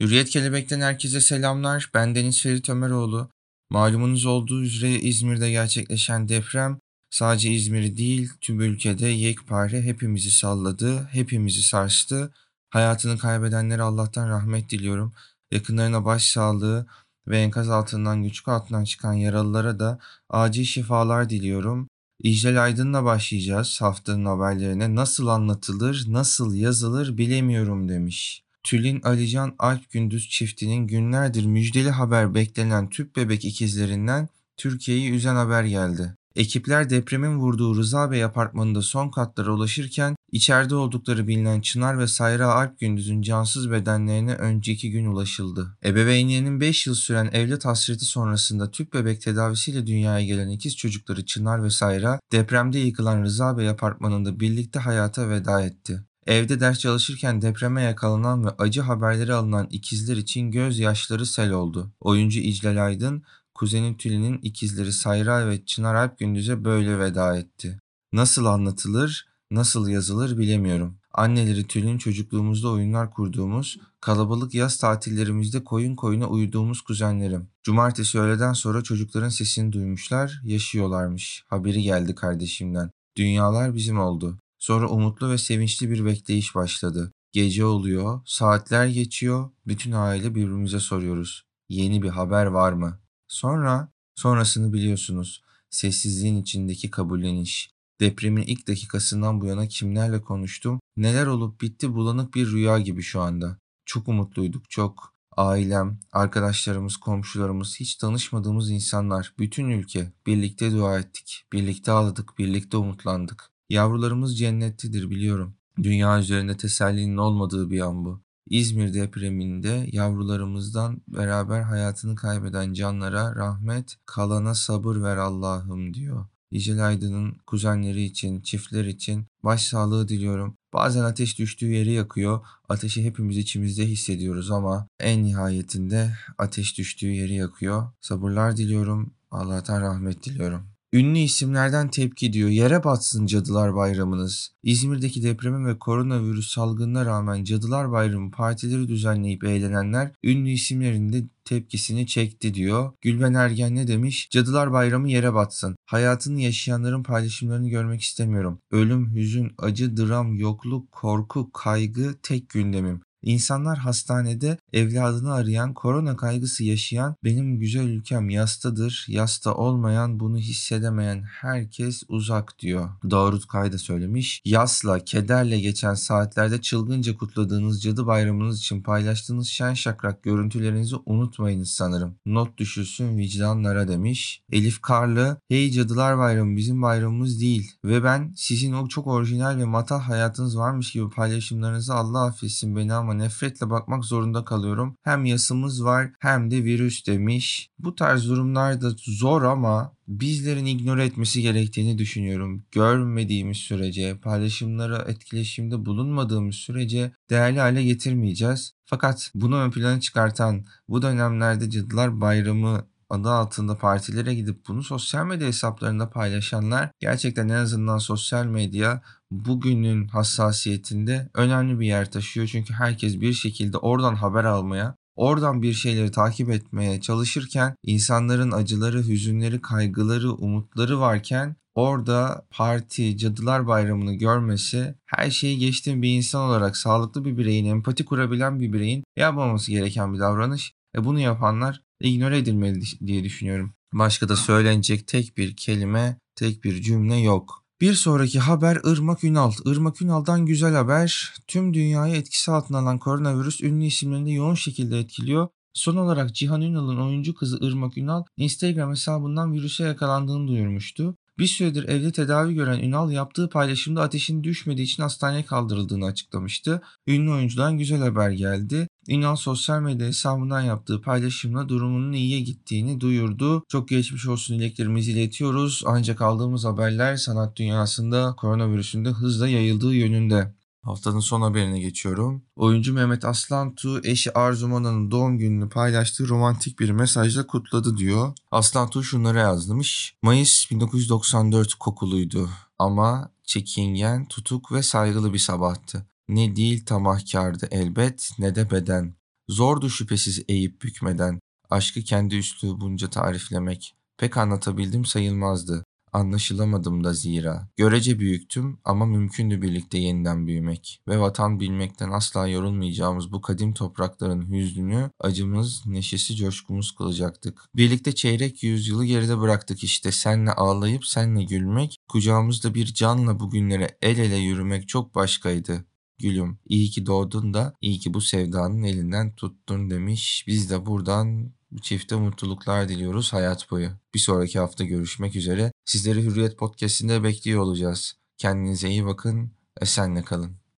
Hürriyet Kelebek'ten herkese selamlar. Ben Deniz Ferit Ömeroğlu. Malumunuz olduğu üzere İzmir'de gerçekleşen deprem sadece İzmir'i değil tüm ülkede yekpare hepimizi salladı, hepimizi sarstı. Hayatını kaybedenlere Allah'tan rahmet diliyorum. Yakınlarına başsağlığı ve enkaz altından güçlük altından çıkan yaralılara da acil şifalar diliyorum. İclal Aydın'la başlayacağız haftanın haberlerine. Nasıl anlatılır, nasıl yazılır bilemiyorum demiş. Tülin Alican Alp Gündüz çiftinin günlerdir müjdeli haber beklenen tüp bebek ikizlerinden Türkiye'yi üzen haber geldi. Ekipler depremin vurduğu Rıza Bey apartmanında son katlara ulaşırken içeride oldukları bilinen Çınar ve Sayra Alp Gündüz'ün cansız bedenlerine önceki gün ulaşıldı. Ebeveynlerinin 5 yıl süren evlat hasreti sonrasında tüp bebek tedavisiyle dünyaya gelen ikiz çocukları Çınar ve Sayra depremde yıkılan Rıza Bey apartmanında birlikte hayata veda etti. Evde ders çalışırken depreme yakalanan ve acı haberleri alınan ikizler için gözyaşları sel oldu. Oyuncu İclal Aydın, kuzeni Tülin'in ikizleri Sayra ve Çınar Alp Gündüz'e böyle veda etti. Nasıl anlatılır, nasıl yazılır bilemiyorum. Anneleri Tülin çocukluğumuzda oyunlar kurduğumuz, kalabalık yaz tatillerimizde koyun koyuna uyuduğumuz kuzenlerim. Cumartesi öğleden sonra çocukların sesini duymuşlar, yaşıyorlarmış. Haberi geldi kardeşimden. Dünyalar bizim oldu. Sonra umutlu ve sevinçli bir bekleyiş başladı. Gece oluyor, saatler geçiyor, bütün aile birbirimize soruyoruz. Yeni bir haber var mı? Sonra, sonrasını biliyorsunuz. Sessizliğin içindeki kabulleniş. Depremin ilk dakikasından bu yana kimlerle konuştum, neler olup bitti bulanık bir rüya gibi şu anda. Çok umutluyduk, çok. Ailem, arkadaşlarımız, komşularımız, hiç tanışmadığımız insanlar, bütün ülke birlikte dua ettik, birlikte ağladık, birlikte umutlandık. Yavrularımız cennettedir biliyorum. Dünya üzerinde tesellinin olmadığı bir an bu. İzmir depreminde yavrularımızdan beraber hayatını kaybeden canlara rahmet, kalana sabır ver Allah'ım diyor. İcel Aydın'ın kuzenleri için, çiftler için başsağlığı diliyorum. Bazen ateş düştüğü yeri yakıyor. Ateşi hepimiz içimizde hissediyoruz ama en nihayetinde ateş düştüğü yeri yakıyor. Sabırlar diliyorum. Allah'tan rahmet diliyorum. Ünlü isimlerden tepki diyor. Yere batsın Cadılar Bayramınız. İzmir'deki depremin ve koronavirüs salgınına rağmen Cadılar Bayramı partileri düzenleyip eğlenenler ünlü isimlerin de tepkisini çekti diyor. Gülben Ergen ne demiş? Cadılar Bayramı yere batsın. Hayatını yaşayanların paylaşımlarını görmek istemiyorum. Ölüm, hüzün, acı, dram, yokluk, korku, kaygı tek gündemim. İnsanlar hastanede evladını arayan, korona kaygısı yaşayan, benim güzel ülkem yastadır, yasta olmayan, bunu hissedemeyen herkes uzak diyor. Davut Kayda söylemiş. Yasla, kederle geçen saatlerde çılgınca kutladığınız cadı bayramınız için paylaştığınız şen şakrak görüntülerinizi unutmayınız sanırım. Not düşülsün vicdanlara demiş. Elif Karlı, hey cadılar bayramı bizim bayramımız değil ve ben sizin o çok orijinal ve matah hayatınız varmış gibi paylaşımlarınızı Allah affetsin beni ama nefretle bakmak zorunda kalıyorum. Hem yasımız var hem de virüs demiş. Bu tarz durumlarda zor ama bizlerin ignore etmesi gerektiğini düşünüyorum. Görmediğimiz sürece, paylaşımlara etkileşimde bulunmadığımız sürece değerli hale getirmeyeceğiz. Fakat bunu ön plana çıkartan bu dönemlerde Cadılar Bayramı adı altında partilere gidip bunu sosyal medya hesaplarında paylaşanlar gerçekten en azından sosyal medya bugünün hassasiyetinde önemli bir yer taşıyor. Çünkü herkes bir şekilde oradan haber almaya, oradan bir şeyleri takip etmeye çalışırken insanların acıları, hüzünleri, kaygıları, umutları varken orada parti, Cadılar Bayramı'nı görmesi her şeyi geçtiğim bir insan olarak sağlıklı bir bireyin, empati kurabilen bir bireyin yapmaması gereken bir davranış. E bunu yapanlar ignore edilmeli diye düşünüyorum. Başka da söylenecek tek bir kelime, tek bir cümle yok. Bir sonraki haber Irmak Ünal. Irmak Ünal'dan güzel haber. Tüm dünyayı etkisi altına alan koronavirüs ünlü isimlerini yoğun şekilde etkiliyor. Son olarak Cihan Ünal'ın oyuncu kızı Irmak Ünal Instagram hesabından virüse yakalandığını duyurmuştu. Bir süredir evde tedavi gören Ünal yaptığı paylaşımda ateşin düşmediği için hastaneye kaldırıldığını açıklamıştı. Ünlü oyuncudan güzel haber geldi. Ünal sosyal medya hesabından yaptığı paylaşımla durumunun iyiye gittiğini duyurdu. Çok geçmiş olsun dileklerimizi iletiyoruz. Ancak aldığımız haberler sanat dünyasında koronavirüsün de hızla yayıldığı yönünde. Haftanın son haberine geçiyorum. Oyuncu Mehmet Aslantu eşi Arzu Mana'nın doğum gününü paylaştığı romantik bir mesajla kutladı diyor. Aslantu şunları yazmış. Mayıs 1994 kokuluydu ama çekingen, tutuk ve saygılı bir sabahtı. Ne değil tamahkardı elbet ne de beden. Zordu şüphesiz eğip bükmeden, aşkı kendi üslubunca tariflemek. Pek anlatabildim sayılmazdı. Anlaşılamadım da zira. Görece büyüktüm ama mümkündü birlikte yeniden büyümek. Ve vatan bilmekten asla yorulmayacağımız bu kadim toprakların hüznünü, acımız, neşesi, coşkumuz kılacaktık. Birlikte çeyrek yüzyılı geride bıraktık işte. Senle ağlayıp senle gülmek, kucağımızda bir canla bugünlere el ele yürümek çok başkaydı. Gülüm, iyi ki doğdun da iyi ki bu sevdanın elinden tuttun demiş. Biz de buradan bu çifte mutluluklar diliyoruz hayat boyu. Bir sonraki hafta görüşmek üzere. Sizleri Hürriyet Podcast'inde bekliyor olacağız. Kendinize iyi bakın, esenle kalın.